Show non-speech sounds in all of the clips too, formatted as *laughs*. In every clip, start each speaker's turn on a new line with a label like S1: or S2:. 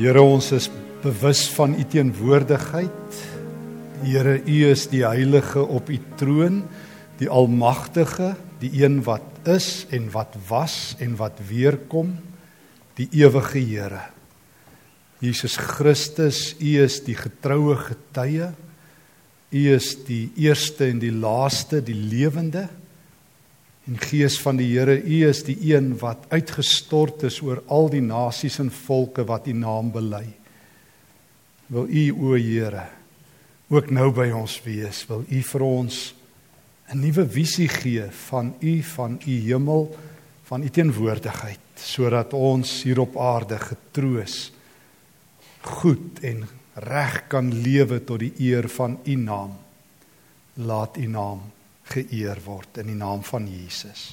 S1: Here ons is bewus van u teenwoordigheid. Here u is die heilige op u troon, die almagtige, die een wat is en wat was en wat weer kom, die ewige Here. Jesus Christus, u is die getroue getuie. U is die eerste en die laaste, die lewende. En Gees van die Here, U is die een wat uitgestort is oor al die nasies en volke wat U naam bely. Wil U o Here ook nou by ons wees. Wil U vir ons 'n nuwe visie gee van U van U hemel, van U teenwoordigheid, sodat ons hier op aarde getroos goed en reg kan lewe tot die eer van U naam. Laat U naam geëer word in die naam van Jesus.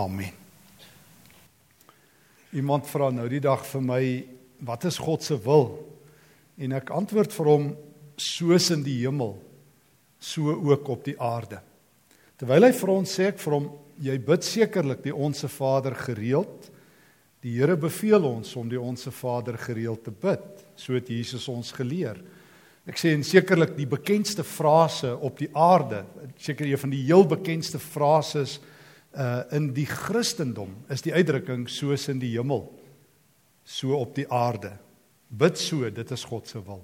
S1: Amen. Iemand vra nou die dag vir my, wat is God se wil? En ek antwoord vir hom soos in die hemel, so ook op die aarde. Terwyl hy vir ons sê ek vir hom, jy bid sekerlik die onsse Vader gereeld. Die Here beveel ons om die onsse Vader gereeld te bid, so het Jesus ons geleer. Ek sê en sekerlik die bekendste frase op die aarde, seker een van die heel bekendste frases uh in die Christendom is die uitdrukking soos in die hemel, so op die aarde. Bid so, dit is God se wil.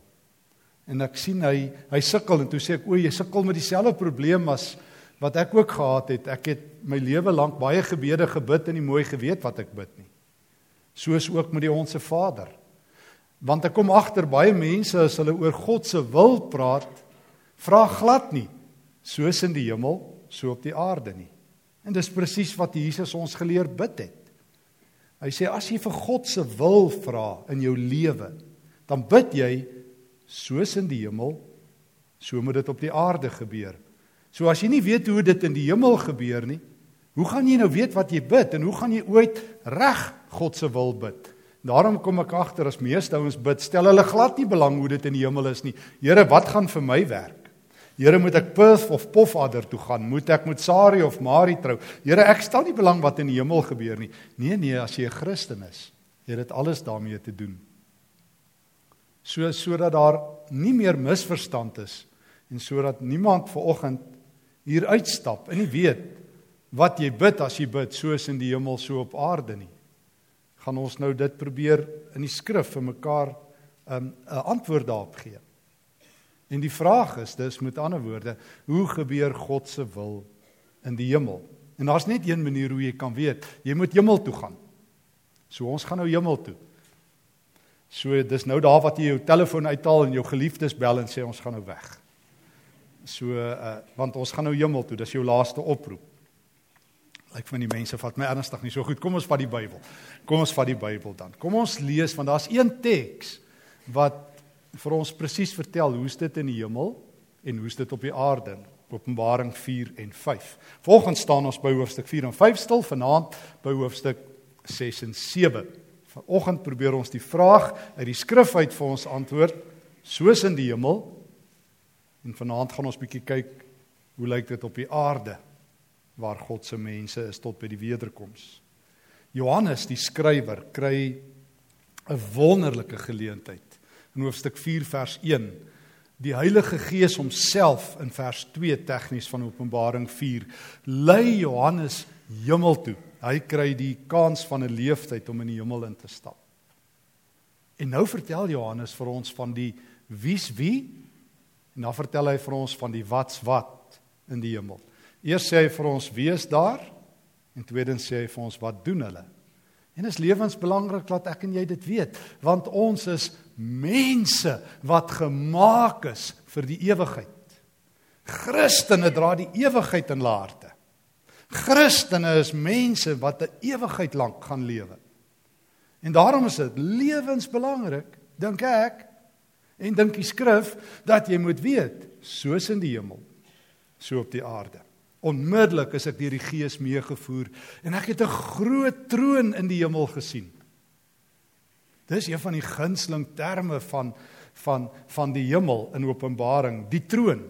S1: En ek sien hy hy sukkel en toe sê ek o, jy sukkel met dieselfde probleem as wat ek ook gehad het. Ek het my lewe lank baie gebede gebid en nie mooi geweet wat ek bid nie. Soos ook met die onsse Vader. Want ek kom agter baie mense as hulle oor God se wil praat, vra glad nie soos in die hemel, so op die aarde nie. En dis presies wat Jesus ons geleer bid het. Hy sê as jy vir God se wil vra in jou lewe, dan bid jy soos in die hemel, so moet dit op die aarde gebeur. So as jy nie weet hoe dit in die hemel gebeur nie, hoe gaan jy nou weet wat jy bid en hoe gaan jy ooit reg God se wil bid? Daarom kom ek agter as meeste ouens bid, stel hulle glad nie belang hoe dit in die hemel is nie. Here, wat gaan vir my werk? Here, moet ek Perth of Pofadder toe gaan? Moet ek met Sari of Mari trou? Here, ek stel nie belang wat in die hemel gebeur nie. Nee nee, as jy 'n Christen is, het dit alles daarmee te doen. So sodat daar nie meer misverstand is en sodat niemand vanoggend hier uitstap en nie weet wat jy bid as jy bid soos in die hemel so op aarde nie gaan ons nou dit probeer in die skrif vir mekaar 'n um, 'n antwoord daarop gee. En die vraag is dis met ander woorde, hoe gebeur God se wil in die hemel? En daar's net een manier hoe jy kan weet, jy moet hemel toe gaan. So ons gaan nou hemel toe. So dis nou daar wat jy jou telefoon uithaal en jou geliefdes bel en sê ons gaan nou weg. So uh want ons gaan nou hemel toe, dis jou laaste oproep. Lyk van die mense vat my ernstig nie so goed. Kom ons vat die Bybel. Kom ons vat die Bybel dan. Kom ons lees want daar's een teks wat vir ons presies vertel hoe's dit in die hemel en hoe's dit op die aarde. Openbaring 4 en 5. Volgens staan ons by hoofstuk 4 en 5 stil vanaand by hoofstuk 6 en 7. Vanoggend probeer ons die vraag uit die skrif uit vir ons antwoord soos in die hemel en vanaand gaan ons bietjie kyk hoe lyk dit op die aarde waar God se mense is tot by die wederkoms. Johannes die skrywer kry 'n wonderlike geleentheid in hoofstuk 4 vers 1. Die Heilige Gees homself in vers 2 tegnies van Openbaring 4 lei Johannes hemel toe. Hy kry die kans van 'n leeftyd om in die hemel in te stap. En nou vertel Johannes vir ons van die wie's wie en dan vertel hy vir ons van die wat's wat in die hemel. Eers sê hy vir ons wie is daar en tweedens sê hy vir ons wat doen hulle. En is lewensbelangrik dat ek en jy dit weet, want ons is mense wat gemaak is vir die ewigheid. Christene dra die ewigheid in hulle harte. Christene is mense wat 'n ewigheid lank gaan lewe. En daarom is dit lewensbelangrik, dink ek, en dink die skrif dat jy moet weet, soos in die hemel, so op die aarde. Onmiddellik is ek deur die Gees meegevoer en ek het 'n groot troon in die hemel gesien. Dis een van die gunsteling terme van van van die hemel in Openbaring, die troon.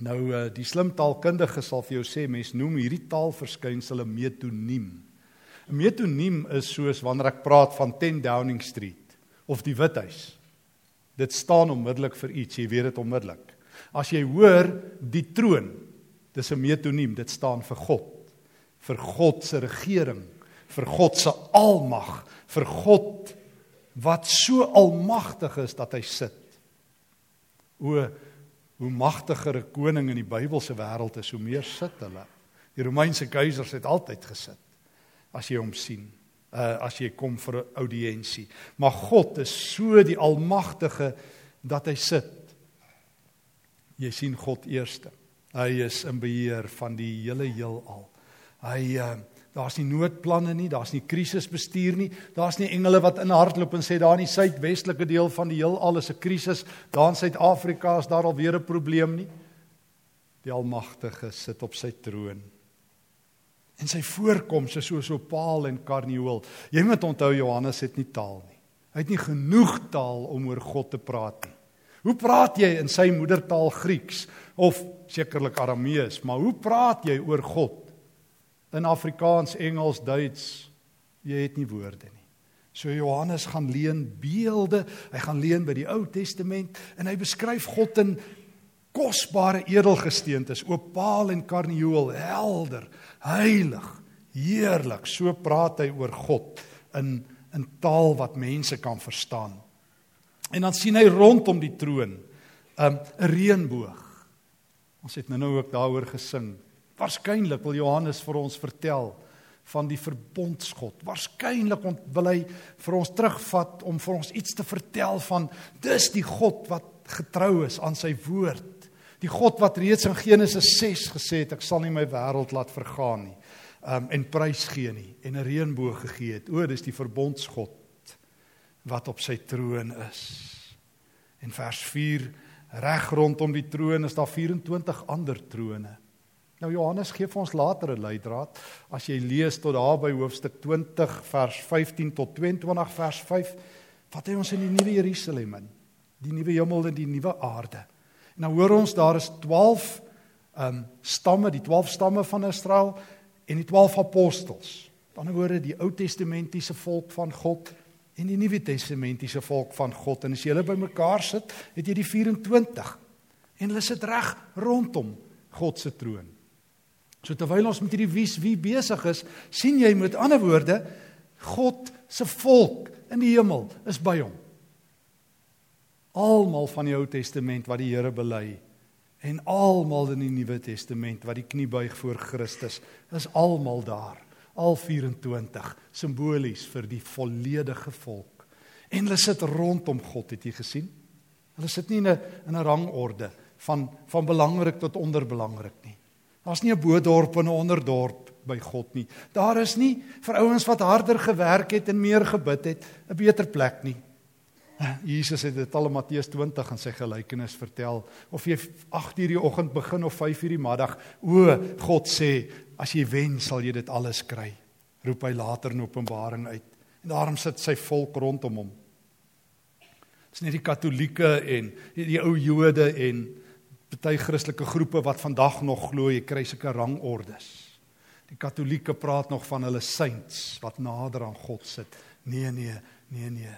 S1: Nou eh, die slim taalkundige sal vir jou sê mens noem hierdie taalverskynsel 'n metoniem. 'n Metoniem is soos wanneer ek praat van 10 Downing Street of die Withuis. Dit staan onmiddellik vir iets, jy weet dit onmiddellik. As jy hoor die troon, dis 'n metoniem, dit staan vir God, vir God se regering, vir God se almag, vir God wat so almagtig is dat hy sit. O hoe magtiger 'n koning in die Bybelse wêreld is, hoe meer sit hulle. Die Romeinse keisers het altyd gesit as jy hom sien uh, as jy kom vir 'n audiensie. Maar God is so die almagtige dat hy sit. Jy sien God eerste. Hy is in beheer van die hele heelal. Hy uh, daar's nie noodplanne nie, daar's nie krisisbestuur nie. Daar's nie engele wat in hardloop en sê daar in die suidwestelike deel van die heelal is 'n krisis. Daar in Suid-Afrika is daar alweer 'n probleem nie. Die Almagtige sit op sy troon. En sy voorkoms is soos opaal en karnieul. Jy moet onthou Johannes het nie taal nie. Hy het nie genoeg taal om oor God te praat nie. Hoe praat jy in sy moedertaal Grieks of sekerlik Aramees, maar hoe praat jy oor God in Afrikaans, Engels, Duits? Jy het nie woorde nie. So Johannes gaan leen beelde, hy gaan leen by die Ou Testament en hy beskryf God in kosbare edelgesteentes, opaal en karnieul, helder, heilig, heerlik. So praat hy oor God in in taal wat mense kan verstaan. En dan sien hy rondom die troon 'n um, reënboog. Ons het nou ook daaroor gesing. Waarskynlik wil Johannes vir ons vertel van die verbondsgod. Waarskynlik wil hy vir ons terugvat om vir ons iets te vertel van dis die God wat getrou is aan sy woord. Die God wat reeds in Genesis 6 gesê het ek sal nie my wêreld laat vergaan nie. Um en prys gee nie en 'n reënboog gegee het. O, dis die verbondsgod wat op sy troon is. En vers 4 reg rondom die troon is daar 24 ander trone. Nou Johannes gee vir ons later 'n leidraad. As jy lees tot daar by hoofstuk 20 vers 15 tot 22 vers 5, vat hy ons in die nuwe Jerusalem in. Die nuwe hemel en die nuwe aarde. En nou hoor ons daar is 12 ehm um, stamme, die 12 stamme van Israel en die 12 apostels. Aan die ander woorde die Ou Testamentiese volk van God en die Nuwe Testamentiese volk van God. En as jy hulle bymekaar sit, het jy die 24. En hulle sit reg rondom God se troon. So terwyl ons met hierdie wies wie besig is, sien jy met ander woorde God se volk in die hemel is by hom almal van die Ou Testament wat die Here bely en almal in die Nuwe Testament wat die knie buig voor Christus is almal daar al 24 simbolies vir die volledige volk. En hulle sit rondom God het jy gesien? Hulle sit nie in 'n in 'n rangorde van van belangrik tot onderbelangrik nie. Daar's nie 'n bo-dorp en 'n onderdorp by God nie. Daar is nie vir ouens wat harder gewerk het en meer gebid het 'n beter plek nie. Jesus het dit al in Matteus 20 in sy gelykenis vertel. Of jy 8:00 die oggend begin of 5:00 die middag o God sê as jy wen sal jy dit alles kry roep hy later in Openbaring uit. En daarom sit sy volk rondom hom. Dis nie die katolieke en die, ou Jode en party Christelike groepe wat vandag nog glo jy kry sulke rangordes. Die katolieke praat nog van hulle saints wat nader aan God sit. Nee nee nee nee.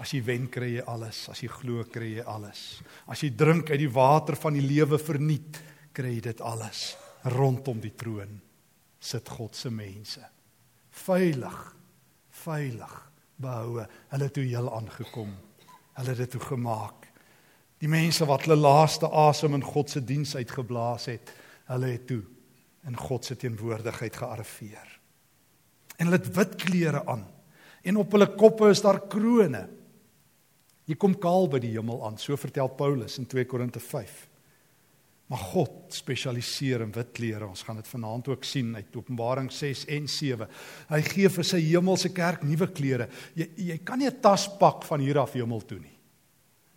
S1: As jy wen kry jy alles, as jy glo kry jy alles. As jy drink uit die water van die lewe verniet, kry jy dit alles. Rondom die troon sit God se mense. Veilig, veilig behoue. Hulle het toe heel aangekom. Hulle het dit toe gemaak. Die mense wat hulle laaste asem in God se diens uitgeblaas het, hulle het toe in God se teenwoordigheid gearriveer. En hulle het wit klere aan en op hulle koppe is daar krones. Jy kom kaal by die hemel aan, so vertel Paulus in 2 Korinte 5. Maar God spesialiseer in wit klere. Ons gaan dit vanaand ook sien uit Openbaring 6 en 7. Hy gee vir sy hemelse kerk nuwe klere. Jy jy kan nie 'n tas pak van hier af hemel toe nie.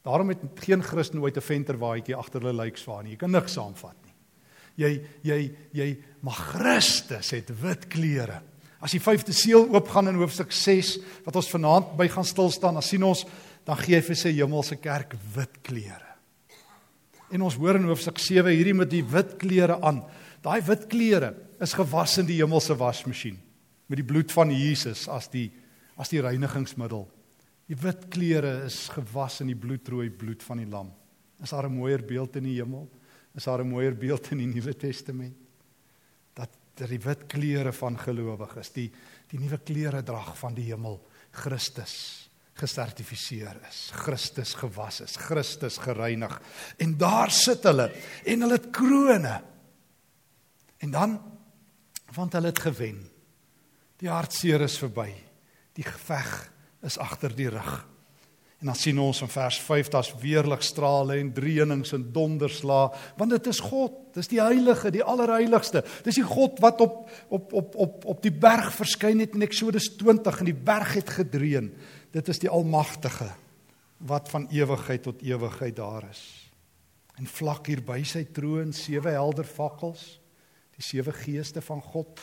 S1: Daarom het geen Christen ooit 'n venterwaadjie agter hulle lykswaan nie. Jy kan niks saamvat nie. Jy jy jy maar Christus het wit klere. As die vyfde seël oopgaan in hoofstuk 6 wat ons vanaand by gaan stil staan, dan sien ons dan gee hy vir sy hemelse kerk wit klere. En ons hoor in hoofstuk 7 hierdie met die wit klere aan. Daai wit klere is gewas in die hemelse wasmasjien met die bloed van Jesus as die as die reinigingsmiddel. Die wit klere is gewas in die bloedrooi bloed van die lam. Is daar 'n mooier beeld in die hemel? Is daar 'n mooier beeld in die Nuwe Testament? Dat dat die wit klere van gelowiges, die die nuwe klere drag van die hemel, Christus gesertifiseer is, Christus gewas is, Christus gereinig. En daar sit hulle en hulle het krones. En dan want hulle het gewen. Die hartseer is verby. Die geveg is agter die rug. En dan sien ons in vers 5 daar's weerligstrale en dreenings en donderslaa, want dit is God, dis die heilige, die allerheiligste. Dis die God wat op op op op op die berg verskyn het in Eksodus 20 en die berg het gedreun. Dit is die almagtige wat van ewigheid tot ewigheid daar is. En vlak hier by sy troon sewe helder vakkels, die sewe geeste van God.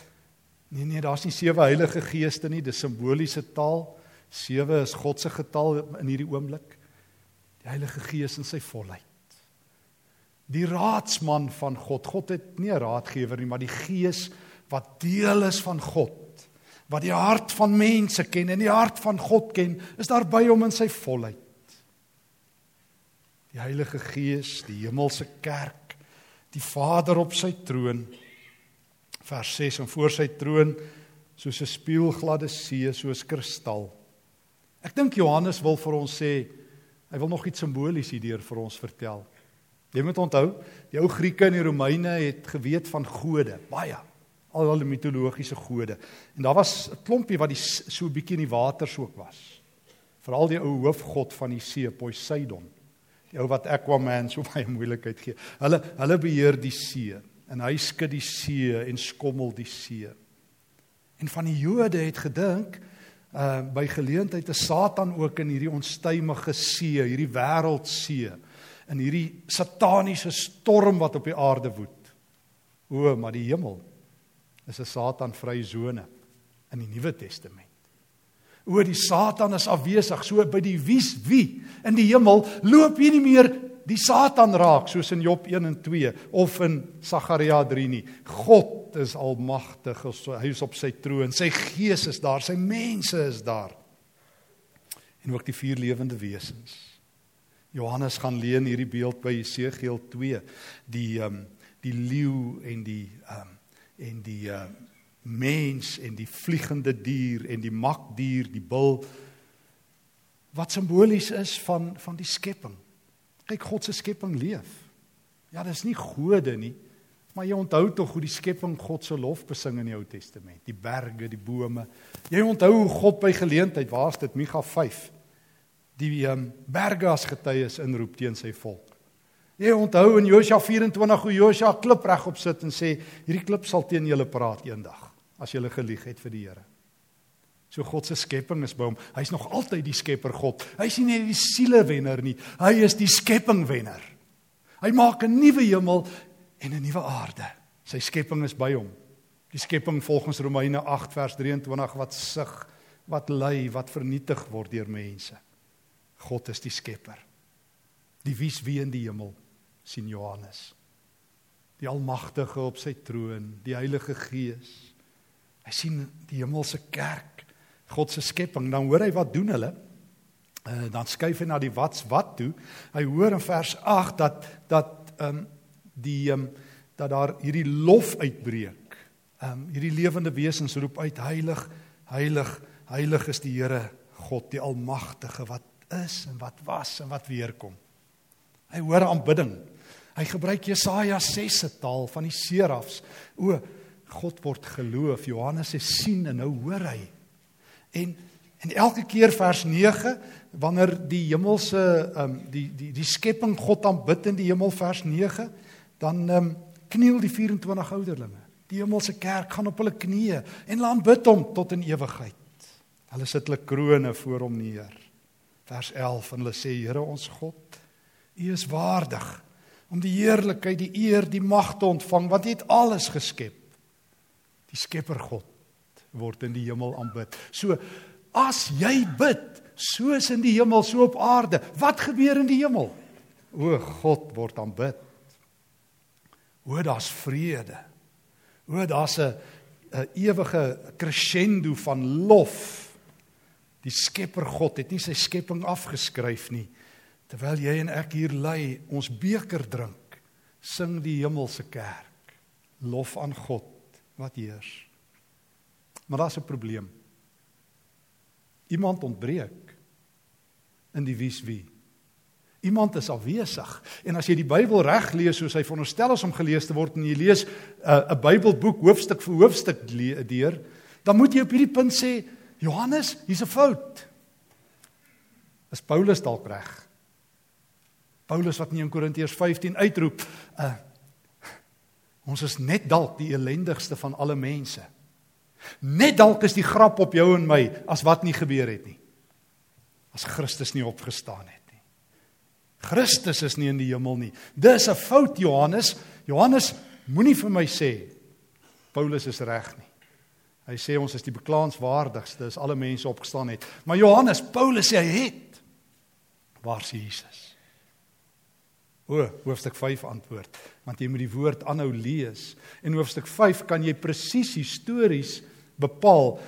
S1: Nee nee, daar's nie sewe heilige geeste nie, dis simboliese taal. Sewe is God se getal in hierdie oomblik. Die Heilige Gees in sy volheid. Die raadsman van God. God het nie 'n raadgewer nie, maar die Gees wat deel is van God wat die hart van mense ken en die hart van God ken, is daar by hom in sy volheid. Die Heilige Gees, die hemelse kerk, die Vader op sy troon. Vers 6 en voor sy troon soos 'n spieelgladde see, soos kristal. Ek dink Johannes wil vir ons sê hy wil nog iets simbolies hierdeur vir ons vertel. Jy moet onthou, die ou Grieke en die Romeine het geweet van gode, baie al hulle mitologiese gode. En daar was 'n klompie wat die so 'n bietjie in die water soek was. Veral die ou hoofgod van die see, Poseidon. Die ou wat Aquaman so *laughs* baie moeilikheid gee. Hulle hulle beheer die see en hy skud die see en skommel die see. En van die Jode het gedink uh by geleentheid te Satan ook in hierdie onstuimige see, hierdie wêreldsee, in hierdie sataniese storm wat op die aarde woed. O, maar die hemel is 'n Satan-vrye sone in die Nuwe Testament. Oor die Satan is afwesig, so by die wies wie in die hemel loop hier nie meer die Satan raak soos in Job 1 en 2 of in Sagaria 3 nie. God is almagtig, hy is op sy troon, sy gees is daar, sy mense is daar. En ook die vier lewende wesens. Johannes gaan leen hierdie beeld by Jesegiel 2, die ehm um, die leeu en die ehm um, en die uh, mens en die vliegende dier en die makdier, die bil wat simbolies is van van die skepping. Kyk God se skepping leef. Ja, dis nie gode nie, maar jy onthou tog hoe die skepping God se lof besing in die Ou Testament. Die berge, die bome. Jy onthou hoe God by geleentheid, waar's dit Micha 5, die um, berge as getuies inroep teen sy volk. Jy onthou in Josua 24 hoe Josua klip regop sit en sê hierdie klip sal teen julle praat eendag as julle gelieg het vir die Here. So God se skepping is by hom. Hy's nog altyd die skepper God. Hy's nie net die sielewenner nie. Hy is die skeppingwenner. Hy maak 'n nuwe hemel en 'n nuwe aarde. Sy skepping is by hom. Die skepping volgens Romeine 8 vers 23 wat sug, wat ly, wat vernietig word deur mense. God is die skepper. Die wies wie in die hemel sien Johannes. Die Almagtige op sy troon, die Heilige Gees. Hy sien die hemelse kerk, God se skepping. Dan hoor hy wat doen hulle? Uh, dan skuif hy na die wat's wat toe. Hy hoor in vers 8 dat dat ehm um, die ehm um, dat daar hierdie lof uitbreek. Ehm um, hierdie lewende wesens roep uit heilig, heilig, heilig is die Here God, die Almagtige wat is en wat was en wat weer kom. Hy hoor aanbidding. Hy gebruik Jesaja 6 se taal van die serafs. O God word geloof. Johannes sê sien en nou hoor hy. En en elke keer vers 9 wanneer die hemelse um die die die skepping God aanbid in die hemel vers 9 dan um kniel die 24 ouderlinge. Die hemelse kerk gaan op hulle knieë en hulle aanbid hom tot in ewigheid. Hulle sit hulle krones voor hom neer. Vers 11 en hulle sê Here ons God, U is waardig om die heerlikheid, die eer, die mag te ontvang want U het alles geskep. Die Skepper God word in die hemel aanbid. So as jy bid soos in die hemel so op aarde, wat gebeur in die hemel? O God word aanbid. O daar's vrede. O daar's 'n 'n ewige crescendo van lof. Die Skepper God het nie sy skepping afgeskryf nie. Terwyl jy en ek hier lê, ons beker drink, sing die hemelse kerk lof aan God wat heers. Maar daar's 'n probleem. Iemand ontbreek in die wies wie. Iemand is afwesig. En as jy die Bybel reg lees soos hy veronderstel is om gelees te word en jy lees 'n uh, 'n Bybelboek hoofstuk vir hoofstuk deur, dan moet jy op hierdie punt sê, Johannes, hier's 'n fout. Is Paulus dalk reg? Paulus wat in Korintiërs 15 uitroep, uh, ons is net dalk die ellendigste van alle mense. Net dalk is die grap op jou en my as wat nie gebeur het nie. As Christus nie opgestaan het nie. Christus is nie in die hemel nie. Dis 'n fout Johannes. Johannes moenie vir my sê Paulus is reg nie. Hy sê ons is die beklaanswaardigste as alle mense opgestaan het. Maar Johannes, Paulus sê hy het. Waar is Jesus? O, hoofstuk 5 antwoord, want jy moet die woord aanhou lees. In hoofstuk 5 kan jy presies histories bepaal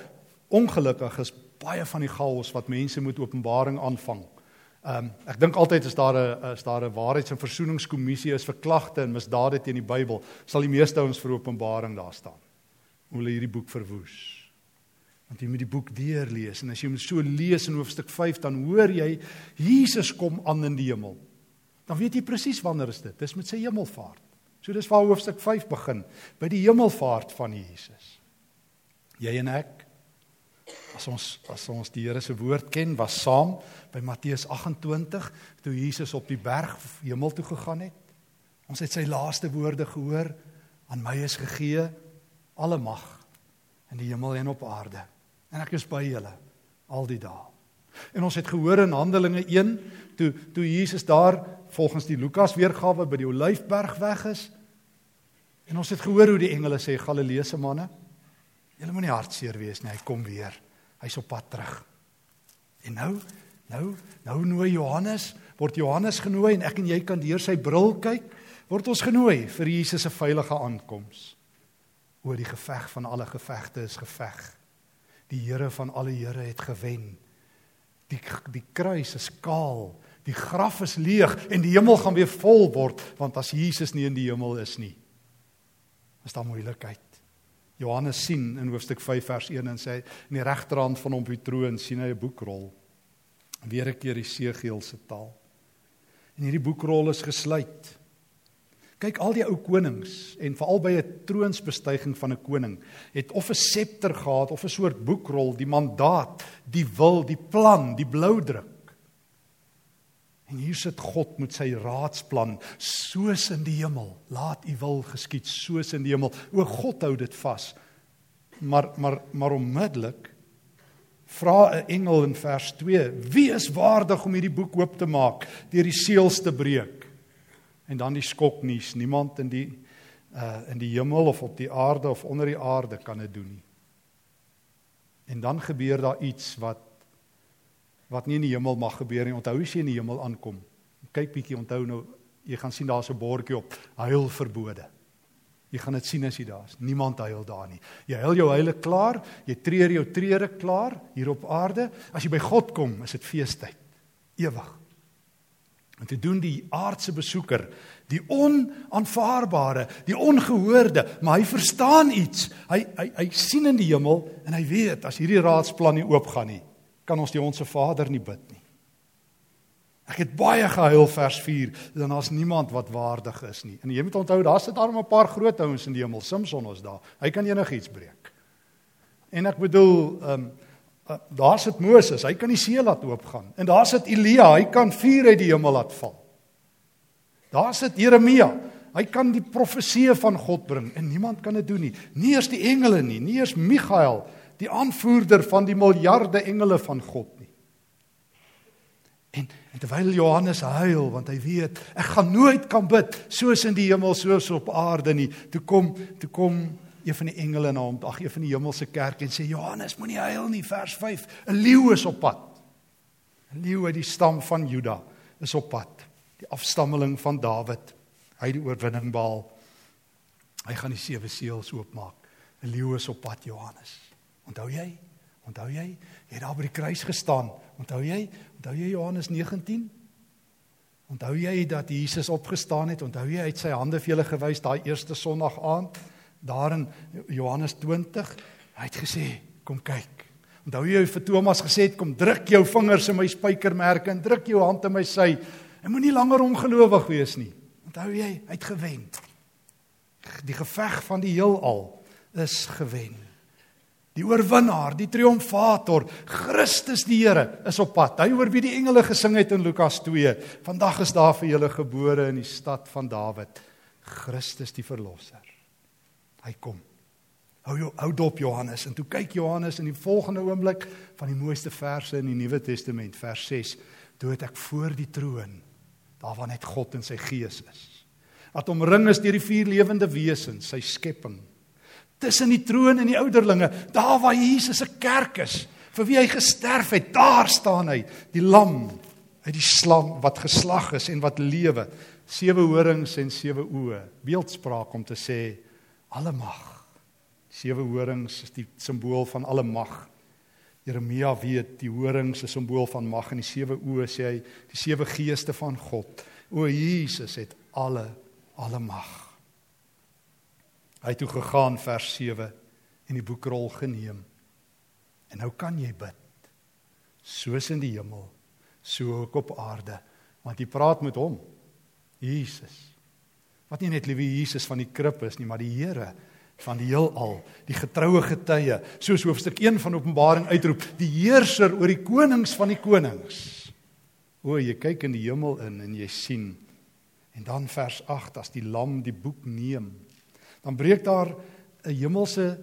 S1: ongelukkig is baie van die chaos wat mense moet openbaring aanvang. Ehm um, ek dink altyd as daar 'n is daar 'n waarheids- en versoeningskommissie is vir klagte en misdade teen die Bybel, sal die meeste ouens vir openbaring daar staan. Hoe hulle hierdie boek verwoes. Want jy moet die boek deurlees en as jy hom so lees in hoofstuk 5 dan hoor jy Jesus kom aan in die hemel. Dan weet jy presies wanneer is dit? Dis met sy hemelvaart. So dis waar hoofstuk 5 begin, by die hemelvaart van Jesus. Jy en ek as ons as ons die Here se woord ken, was saam by Matteus 28 toe Jesus op die berg hemel toe gegaan het. Ons het sy laaste woorde gehoor: "Aan my is gegee alle mag in die hemel en op aarde." En ek is by julle al die dae. En ons het gehoor in Handelinge 1 toe toe Jesus daar volgens die Lukas weergawe by die Olyfberg weg is. En ons het gehoor hoe die engele sê Galileese manne Julle moenie hartseer wees nie, hy kom weer. Hy's op pad terug. En nou, nou, nou nooi Johannes, word Johannes genooi en ek en jy kan deur sy bril kyk, word ons genooi vir Jesus se veilige aankoms. Oor die geveg van alle gevegte is geveg. Die Here van alle Here het gewen. Die die kruis is kaal, die graf is leeg en die hemel gaan weer vol word want as Jesus nie in die hemel is nie, is daar moeilikheid. Johannes sien in hoofstuk 5 vers 1 en sê in die regterhand van hom op die troon sien hy 'n boekrol. Weer 'n keer die Segeel se taal. En hierdie boekrol is gesluit. Kyk al die ou konings en veral by 'n troonsbestuiging van 'n koning het of 'n septer gehad of 'n soort boekrol, die mandaat, die wil, die plan, die bloudruk. En hier sit God met sy raadsplan soos in die hemel. Laat u wil geskied soos in die hemel. O God hou dit vas. Maar maar maar onmiddellik vra 'n engel in vers 2: Wie is waardig om hierdie boek oop te maak, deur die seels te breek? En dan die skoknuus: Niemand in die uh in die hemel of op die aarde of onder die aarde kan dit doen nie. En dan gebeur daar iets wat wat nie in die hemel mag gebeur nie. Onthou as jy in die hemel aankom, kyk bietjie, onthou nou, jy gaan sien daar's 'n bordjie op, huil verbode. Jy gaan dit sien as jy daar is. Niemand huil daar nie. Jy huil jou huile klaar, jy treur jou treure klaar hier op aarde. As jy by God kom, is dit feestyd. Ewig. En te doen die aardse besoeker, die onaanvaarbare, die ongehoorde, maar hy verstaan iets. Hy hy hy sien in die hemel en hy weet as hierdie raadsplan nie oopgaan nie, kan ons die onsse Vader nie bid nie. Ek het baie gehuil vers 4, dan daar's niemand wat waardig is nie. En jy moet onthou, daar sit daar 'n paar groot ouens in die hemel. Samson is daar. Hy kan enigiets breek. En ek bedoel, ehm um, uh, daar sit Moses, hy kan die see laat oopgaan. En daar sit Elia, hy kan vuur uit die hemel laat val. Daar sit Jeremia, hy kan die profeseë van God bring en niemand kan dit doen nie. Nie eers die engele nie, nie eers Michael die aanvoerder van die miljarde engele van God nie. En, en terwyl Johannes huil want hy weet ek gaan nooit kan bid soos in die hemel soos op aarde nie. Toe kom toe kom een van die engele na hom, ag een van die hemelse kerk en sê Johannes moenie huil nie vers 5. 'n Leeu is op pad. 'n Leeu uit die stam van Juda is op pad. Die afstammeling van Dawid. Hy het die oorwinning behaal. Hy gaan die sewe seels oopmaak. 'n Leeu is op pad Johannes. Onthou jy? Onthou jy? Jy het daar by die kruis gestaan. Onthou jy? Onthou jy Johannes 19? Onthou jy dat Jesus opgestaan het? Onthou jy hy het sy hande vir julle gewys daai eerste Sondag aand daar in Johannes 20? Hy het gesê, "Kom kyk." Onthou jy hy vir Thomas gesê het, "Kom druk jou vingers in my spykermerke en druk jou hand in my sy." En moenie langer ongelowig wees nie. Onthou jy, hy het gewen. Die geveg van die heelal is gewen. Die oorwinnaar, die triomfator, Christus die Here is op pad. Hy oor wie die engele gesing het in Lukas 2. Vandag is daar vir julle gebore in die stad van Dawid, Christus die verlosser. Hy kom. Hou jou hou dop Johannes en toe kyk Johannes in die volgende oomblik van die mooiste verse in die Nuwe Testament, vers 6, toe het ek voor die troon, daar waar net God en sy gees is. Wat omring is deur die vier lewende wesens, sy skepping tussen die troon en die ouderlinge, daar waar Jesus se kerk is, vir wie hy gesterf het, daar staan hy, die lam uit die slang wat geslag is en wat lewe. Sewe horings en sewe oë. Beeldspraak om te sê alle mag. Sewe horings is die simbool van alle mag. Jeremia weet die horings is 'n simbool van mag en die sewe oë sê hy die sewe geeste van God. O Jesus het alle alle mag. Hy het toe gegaan vers 7 en die boekrol geneem. En nou kan jy bid. Soos in die hemel, so ook op aarde, want jy praat met hom. Jesus. Wat nie net liewe Jesus van die krib is nie, maar die Here van die heelal, die getroue getuie, soos hoofstuk 1 van Openbaring uitroep, die heerser oor die konings van die konings. O, jy kyk in die hemel in en jy sien. En dan vers 8 as die lam die boek neem dan breek daar 'n hemelse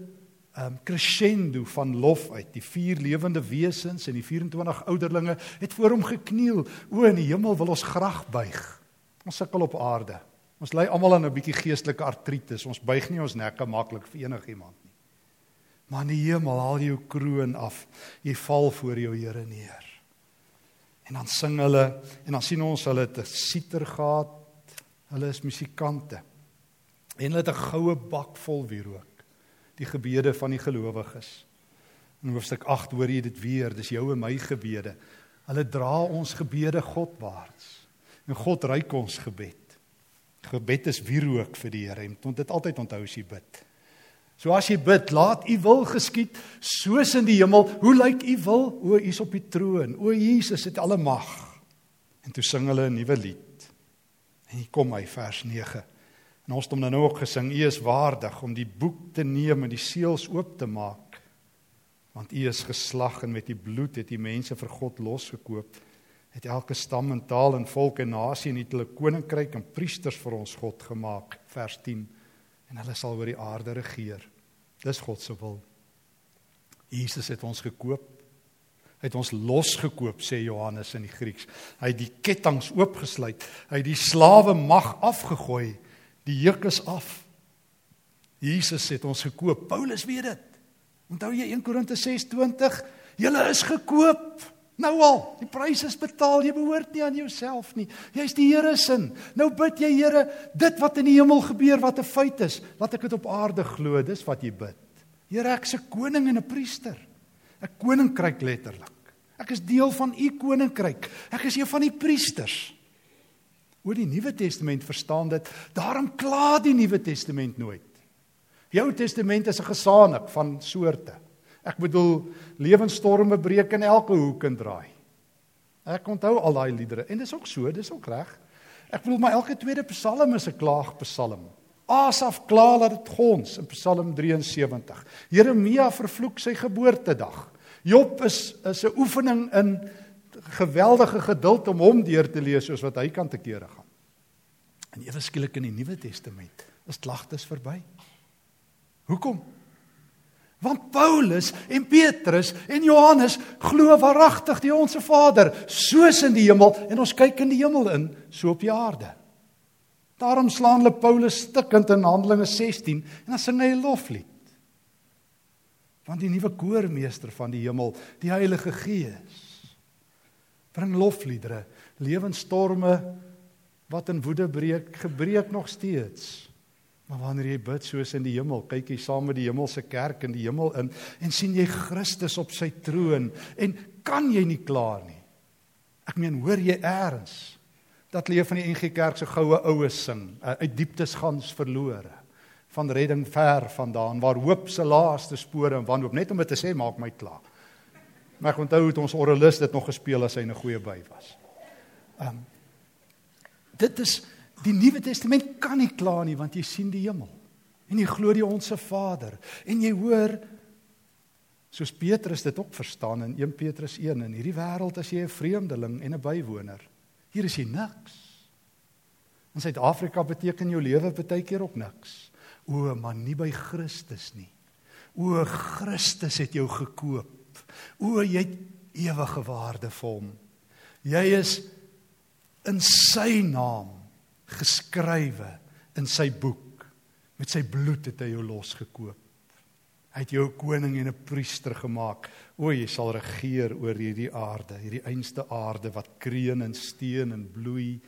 S1: um crescendo van lof uit. Die vier lewende wesens en die 24 ouderlinge het voor hom gekniel. O in die hemel wil ons graag buig. Ons sukkel op aarde. Ons ly almal aan 'n bietjie geestelike artritis. Ons buig nie ons nekke maklik vir enigiemand nie. Maar in die hemel haal jy jou kroon af. Jy val voor jou Here neer. En dan sing hulle en dan sien ons hulle te siter gehad. Hulle is musikante. En hulle het 'n goue bak vol wierook. Die gebede van die gelowiges. In hoofstuk 8 hoor jy dit weer, dis jou en my gebede. Hulle dra ons gebede Godwaarts. En God reik ons gebed. Gebed is wierook vir die Here. Moet dit altyd onthou as jy bid. So as jy bid, laat U wil geskied soos in die hemel. Hoe lyk U wil? O, U is op die troon. O Jesus het alle mag. En toe sing hulle 'n nuwe lied. En hier kom hy vers 9. En ons het hom nou ook gesing, U is waardig om die boek te neem en die seels oop te maak. Want U is geslag en met U bloed het U mense vir God losgekoop. Het elke stam en taal en volk en nasie en het hulle koninkryk en priesters vir ons God gemaak. Vers 10. En hulle sal oor die aarde regeer. Dis God se wil. Jesus het ons gekoop. Hy het ons losgekoop sê Johannes in die Grieks. Hy het die kettinge oopgesluit. Hy het die slawe mag afgegooi. Die juk is af. Jesus het ons gekoop. Paulus weet dit. Onthou jy 1 Korinte 6:20? Julle is gekoop. Nou al, die prys is betaal. Jy behoort nie aan jouself nie. Jy's die Here se. Nou bid jy Here, dit wat in die hemel gebeur wat 'n feit is, laat ek dit op aarde glo. Dis wat jy bid. Here, ek's 'n koning en 'n priester. 'n Koninkryk letterlik. Ek is deel van u koninkryk. Ek is een van die priesters. Oor die Nuwe Testament verstaan dit, daarom kla die Nuwe Testament nooit. Die Ou Testament is 'n gesaanik van soorte. Ek bedoel lewensstorme breek in elke hoek en draai. Ek onthou al daai liedere en dis ook so, dis ook reg. Ek bedoel maar elke tweede Psalm is 'n klaagpsalm. Asaf kla dat dit gons in Psalm 73. Jeremia vervloek sy geboortedag. Job is is 'n oefening in geweldige geduld om hom deur te lees soos wat hy kan te kere gaan. En ewe skielik in die Nuwe Testament is klagtes verby. Hoekom? Want Paulus en Petrus en Johannes glo waaragtig die onsse Vader soos in die hemel en ons kyk in die hemel in so op die aarde. Daarom slaan hulle Paulus stikkend in Handelinge 16 en dan sing hy 'n loflied. Want die nuwe koormeester van die hemel, die Heilige Gees, Bring lofliedere, lewensstorme wat in woede breek, gebreek nog steeds. Maar wanneer jy bid soos in die hemel, kyk jy saam met die hemelse kerk in die hemel in en sien jy Christus op sy troon en kan jy nie klaar nie. Ek meen, hoor jy eers dat leef van die NG Kerk se goue oues sing, uh, uit dieptes gans verlore, van redding ver vandaan, waar hoop se laaste spore en wanhoop net om dit te sê maak my klaar. Maar ek onthou het ons orgelis dit nog gespeel as hy 'n goeie by was. Ehm um, dit is die Nuwe Testament kan nie klaar nie want jy sien die hemel. En jy glo die onsse Vader. En jy hoor soos Petrus dit ook verstaan in 1 Petrus 1 in hierdie wêreld as jy 'n vreemdeling en 'n bywoner. Hier is jy niks. In Suid-Afrika beteken jou lewe baie keer ook niks. O maar nie by Christus nie. O Christus het jou gekoop o jy het ewige waarde vir hom. Jy is in sy naam geskrywe in sy boek. Met sy bloed het hy jou losgekoop. Hy het jou 'n koning en 'n priester gemaak. O jy sal regeer oor hierdie aarde hierdie einste aarde wat kreun en steen en bloei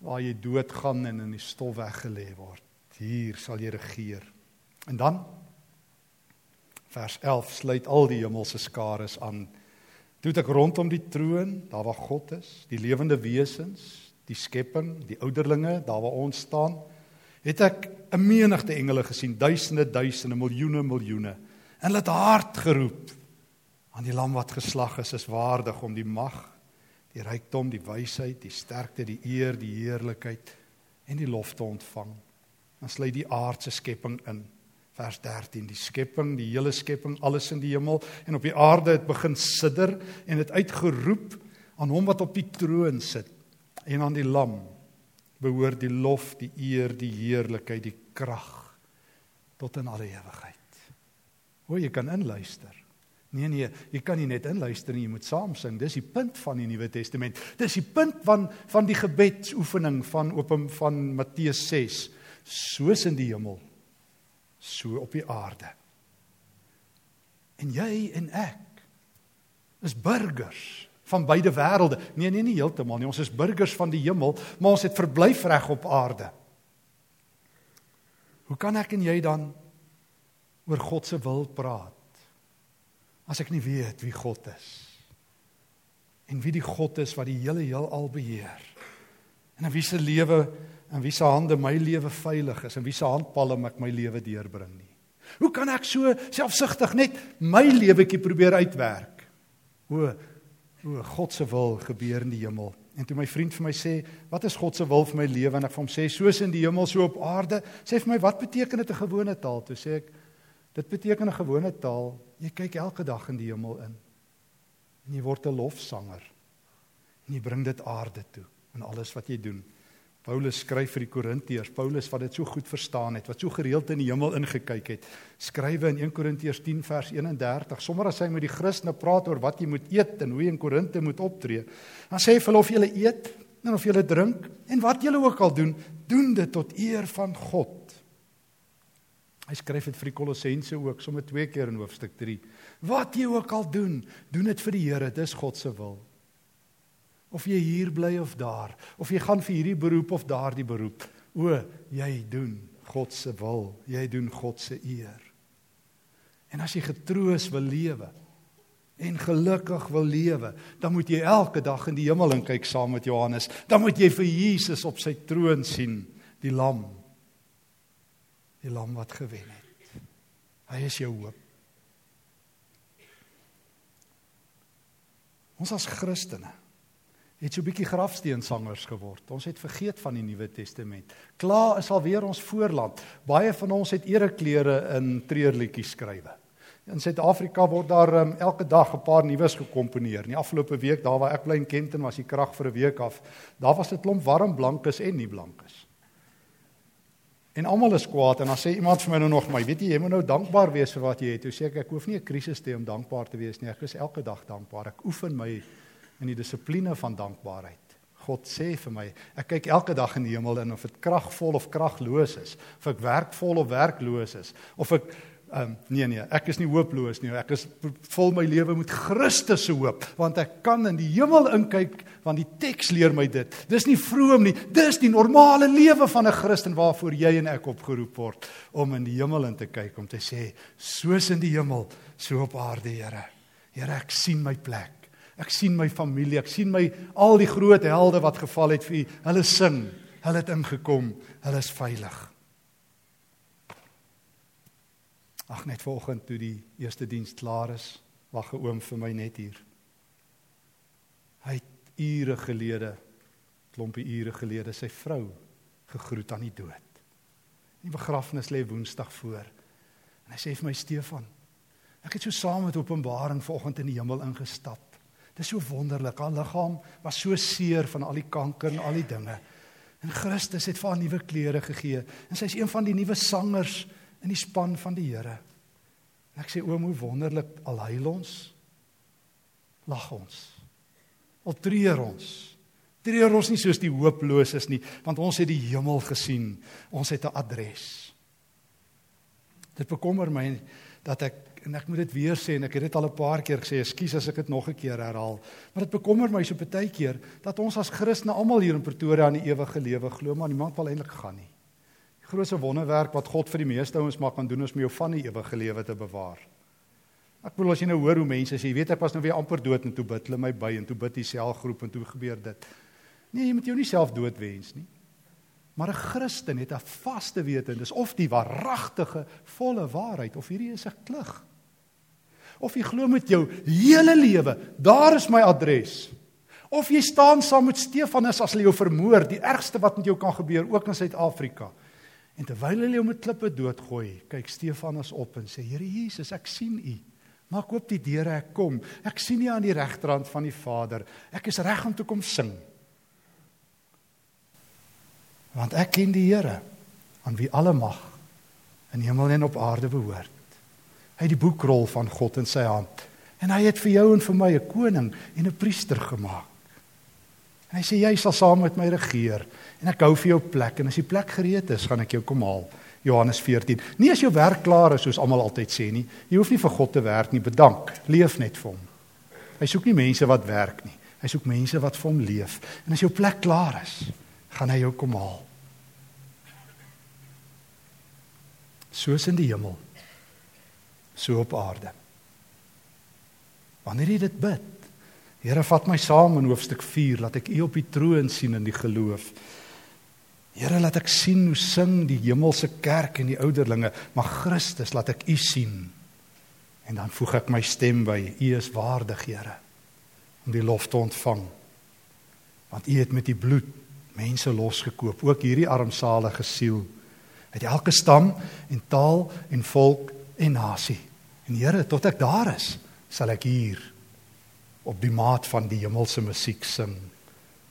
S1: waar jy doodgaan en in die stof weggelê word. Hier sal jy regeer. En dan vers 11 sluit al die hemelse skares aan Toe ek rondom die troon, daar waar God is, die lewende wesens, die skepping, die ouderlinge, daar waar ons staan, het ek 'n menigte engele gesien, duisende, duisende, miljoene, miljoene. En hulle het hard geroep aan die lam wat geslag is, is waardig om die mag, die rykdom, die wysheid, die sterkte, die eer, die heerlikheid en die lof te ontvang. Dan sluit die aardse skepping in vers 13 die skepping die hele skepping alles in die hemel en op die aarde het begin sidder en het uitgeroep aan hom wat op die troon sit en aan die lam. Behoort die lof die eer die heerlikheid die krag tot in alle ewigheid. Hoe jy kan inluister. Nee nee jy kan nie net inluister nie jy moet saam sing. Dis die punt van die nuwe testament. Dis die punt van van die gebedsoefening van open van Matteus 6 soos in die hemel so op die aarde. En jy en ek is burgers van beide wêrelde. Nee, nee, nie heeltemal nie. Ons is burgers van die hemel, maar ons het verblyfreg op aarde. Hoe kan ek en jy dan oor God se wil praat as ek nie weet wie God is en wie die God is wat die hele heelal beheer en in wie se lewe in wie se hande my lewe veilig is en wie se handpalm ek my lewe deurbring nie. Hoe kan ek so selfsugtig net my lewetjie probeer uitwerk? O, o God se wil gebeur in die hemel. En toe my vriend vir my sê, "Wat is God se wil vir my lewe?" en ek vir hom sê, "Soos in die hemel, so op aarde." Sê vir my, "Wat beteken dit 'n gewone taal?" Toe sê ek, "Dit beteken 'n gewone taal. Jy kyk elke dag in die hemel in. En jy word 'n lofsanger. En jy bring dit aarde toe in alles wat jy doen." Paulus skryf vir die Korintiërs, Paulus wat dit so goed verstaan het, wat so gereeld in die hemel ingekyk het. Skrywe in 1 Korintiërs 10 vers 31, sommer as hy met die Christene praat oor wat jy moet eet en hoe jy in Korinte moet optree. Dan sê hy vir hulle of julle eet en of julle drink en wat julle ook al doen, doen dit tot eer van God. Hy skryf dit vir die Kolossense ook, sommer twee keer in hoofstuk 3. Wat jy ook al doen, doen dit vir die Here, dis God se wil of jy hier bly of daar of jy gaan vir hierdie beroep of daardie beroep. O jy doen God se wil jy doen God se eer. En as jy getroos wil lewe en gelukkig wil lewe dan moet jy elke dag in die hemel kyk saam met Johannes. Dan moet jy vir Jesus op sy troon sien die lam. Die lam wat gewen het. Hy is jou hoop. Ons as Christene het so 'n bietjie grafsteensangers geword. Ons het vergeet van die Nuwe Testament. Klaar is alweer ons voorland. Baie van ons het ereklere in treurliedjies skrywe. In Suid-Afrika word daar um, elke dag 'n paar nuus gekomponeer. In die afgelope week, daar waar ek bly in Kenton, was die krag vir 'n week af. Daar was 'n klomp warm blankes en nie blankes. En almal is kwaad en dan sê iemand vir my nou nog, "Maar weet jy, jy moet nou dankbaar wees vir wat jy het." Toe sê ek, "Ek hoef nie 'n krisis te hê om dankbaar te wees nie. Ek is elke dag dankbaar. Ek oefen my in die dissipline van dankbaarheid. God sê vir my, ek kyk elke dag in die hemel en of dit kragvol of kragloos is, of ek werkvol of werkloos is, of ek Ehm um, nee nee, ek is nie hooploos nie. Ek is vol my lewe met Christus se hoop, want ek kan in die hemel inkyk want die teks leer my dit. Dis nie vroom nie, dis die normale lewe van 'n Christen waarvoor jy en ek opgeroep word om in die hemel in te kyk om te sê soos in die hemel, so op aarde, Here. Here, ek sien my plek. Ek sien my familie, ek sien my al die groot helde wat geval het vir U. Hulle sing, hulle het ingekom, hulle is veilig. Ag net vanoggend toe die eerste diens klaar is, wag 'n oom vir my net hier. Hy het ure gelede, klompie ure gelede sy vrou gegroet aan die dood. Die begrafnis lê Woensdag voor. En hy sê vir my Stefan, ek het so saam met Openbaring vanoggend in die hemel ingestap. Dit is so wonderlik. Haar liggaam was so seer van al die kanker en al die dinge. En Christus het vir haar nuwe klere gegee en sy is een van die nuwe sangers in die span van die Here. En ek sê oom, hoe wonderlik al huil ons. Lag ons. Al treur ons. Treur ons nie soos die hooploses nie, want ons het die hemel gesien. Ons het 'n adres. Dit bekommer my dat ek en ek moet dit weer sê en ek het dit al 'n paar keer gesê, ekskuus as ek dit nog 'n keer herhaal, maar dit bekommer my so baie keer dat ons as Christene almal hier in Pretoria aan die ewige lewe glo, maar niemand wil eintlik gaan nie grootste wonderwerk wat God vir die meeste ouens maar kan doen is om jou van die ewige lewe te bewaar. Ek bedoel as jy nou hoor hoe mense sê, jy weet ek was nou weer amper dood en toe bid hulle my by en toe bid die selgroep en toe gebeur dit. Nee, jy moet jou nie self dood wens nie. Maar 'n Christen het 'n vaste wete, dis of die waaragtige volle waarheid of hierdie is 'n klug. Of jy glo met jou hele lewe, daar is my adres. Of jy staan saam met Stefanus as hulle jou vermoor, die ergste wat met jou kan gebeur ook in Suid-Afrika. En terwyl hulle hom met klippe doodgooi, kyk Stefanus op en sê: "Here Jesus, ek sien U. Maak oop die deure, ek kom. Ek sien U aan die regterrand van die Vader. Ek is reg om te kom sing." Want ek ken die Here aan wie alle mag in hemel en op aarde behoort. Hy het die boekrol van God in sy hand en hy het vir jou en vir my 'n koning en 'n priester gemaak. En hy sê jy sal saam met my regeer en ek hou vir jou plek en as die plek gereed is, gaan ek jou kom haal. Johannes 14. Nie as jou werk klaar is soos almal altyd sê nie. Jy hoef nie vir God te werk nie, bedank. Leef net vir hom. Hy soek nie mense wat werk nie. Hy soek mense wat vir hom leef. En as jou plek klaar is, gaan hy jou kom haal. Soos in die hemel, so op aarde. Wanneer jy dit bid, Here vat my saam in hoofstuk 4, laat ek U op die troon sien in die geloof. Here laat ek sien hoe sing die hemelse kerk en die ouderlinge, maar Christus laat ek U sien. En dan voeg ek my stem by, U is waardig, Here, om die lof te ontvang. Want U het met U bloed mense losgekoop, ook hierdie armsalige siel. Uit elke stam en taal en volk en nasie. En Here, tot ek daar is, sal ek hier op die maat van die hemelse musiek sing.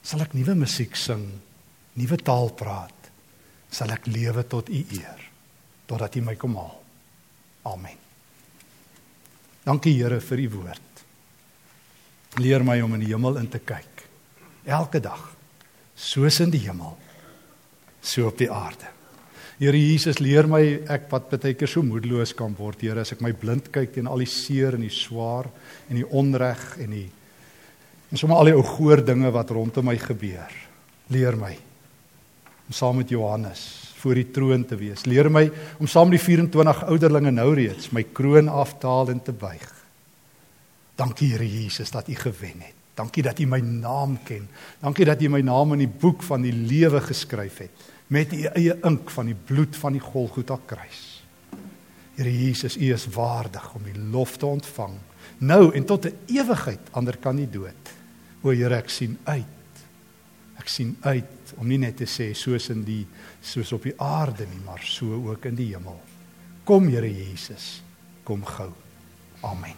S1: Sal ek nuwe musiek sing nuwe taal praat, sal ek lewe tot u eer totdat u my kom haal. Amen. Dankie Here vir u woord. Leer my om in die hemel in te kyk elke dag soos in die hemel so op die aarde. Here Jesus leer my ek wat baie keer so moedeloos kan word Here as ek my blind kyk teen al die seer en die swaar en die onreg en die en sommer al die ou goeie dinge wat rondom my gebeur. Leer my om saam met Johannes voor die troon te wees. Leer my om saam met die 24 ouderlinge nou reeds my kroon af te haal en te buig. Dankie Here Jesus dat U gewen het. Dankie dat U my naam ken. Dankie dat U my naam in die boek van die lewe geskryf het met U eie ink van die bloed van die Golgotha kruis. Here Jesus, U is waardig om die lof te ontvang nou en tot 'n ewigheid ander kan nie dood. O Here, ek sien uit Ek sien uit om nie net te sê soos in die soos op die aarde nie, maar so ook in die hemel. Kom Here Jesus, kom gou. Amen.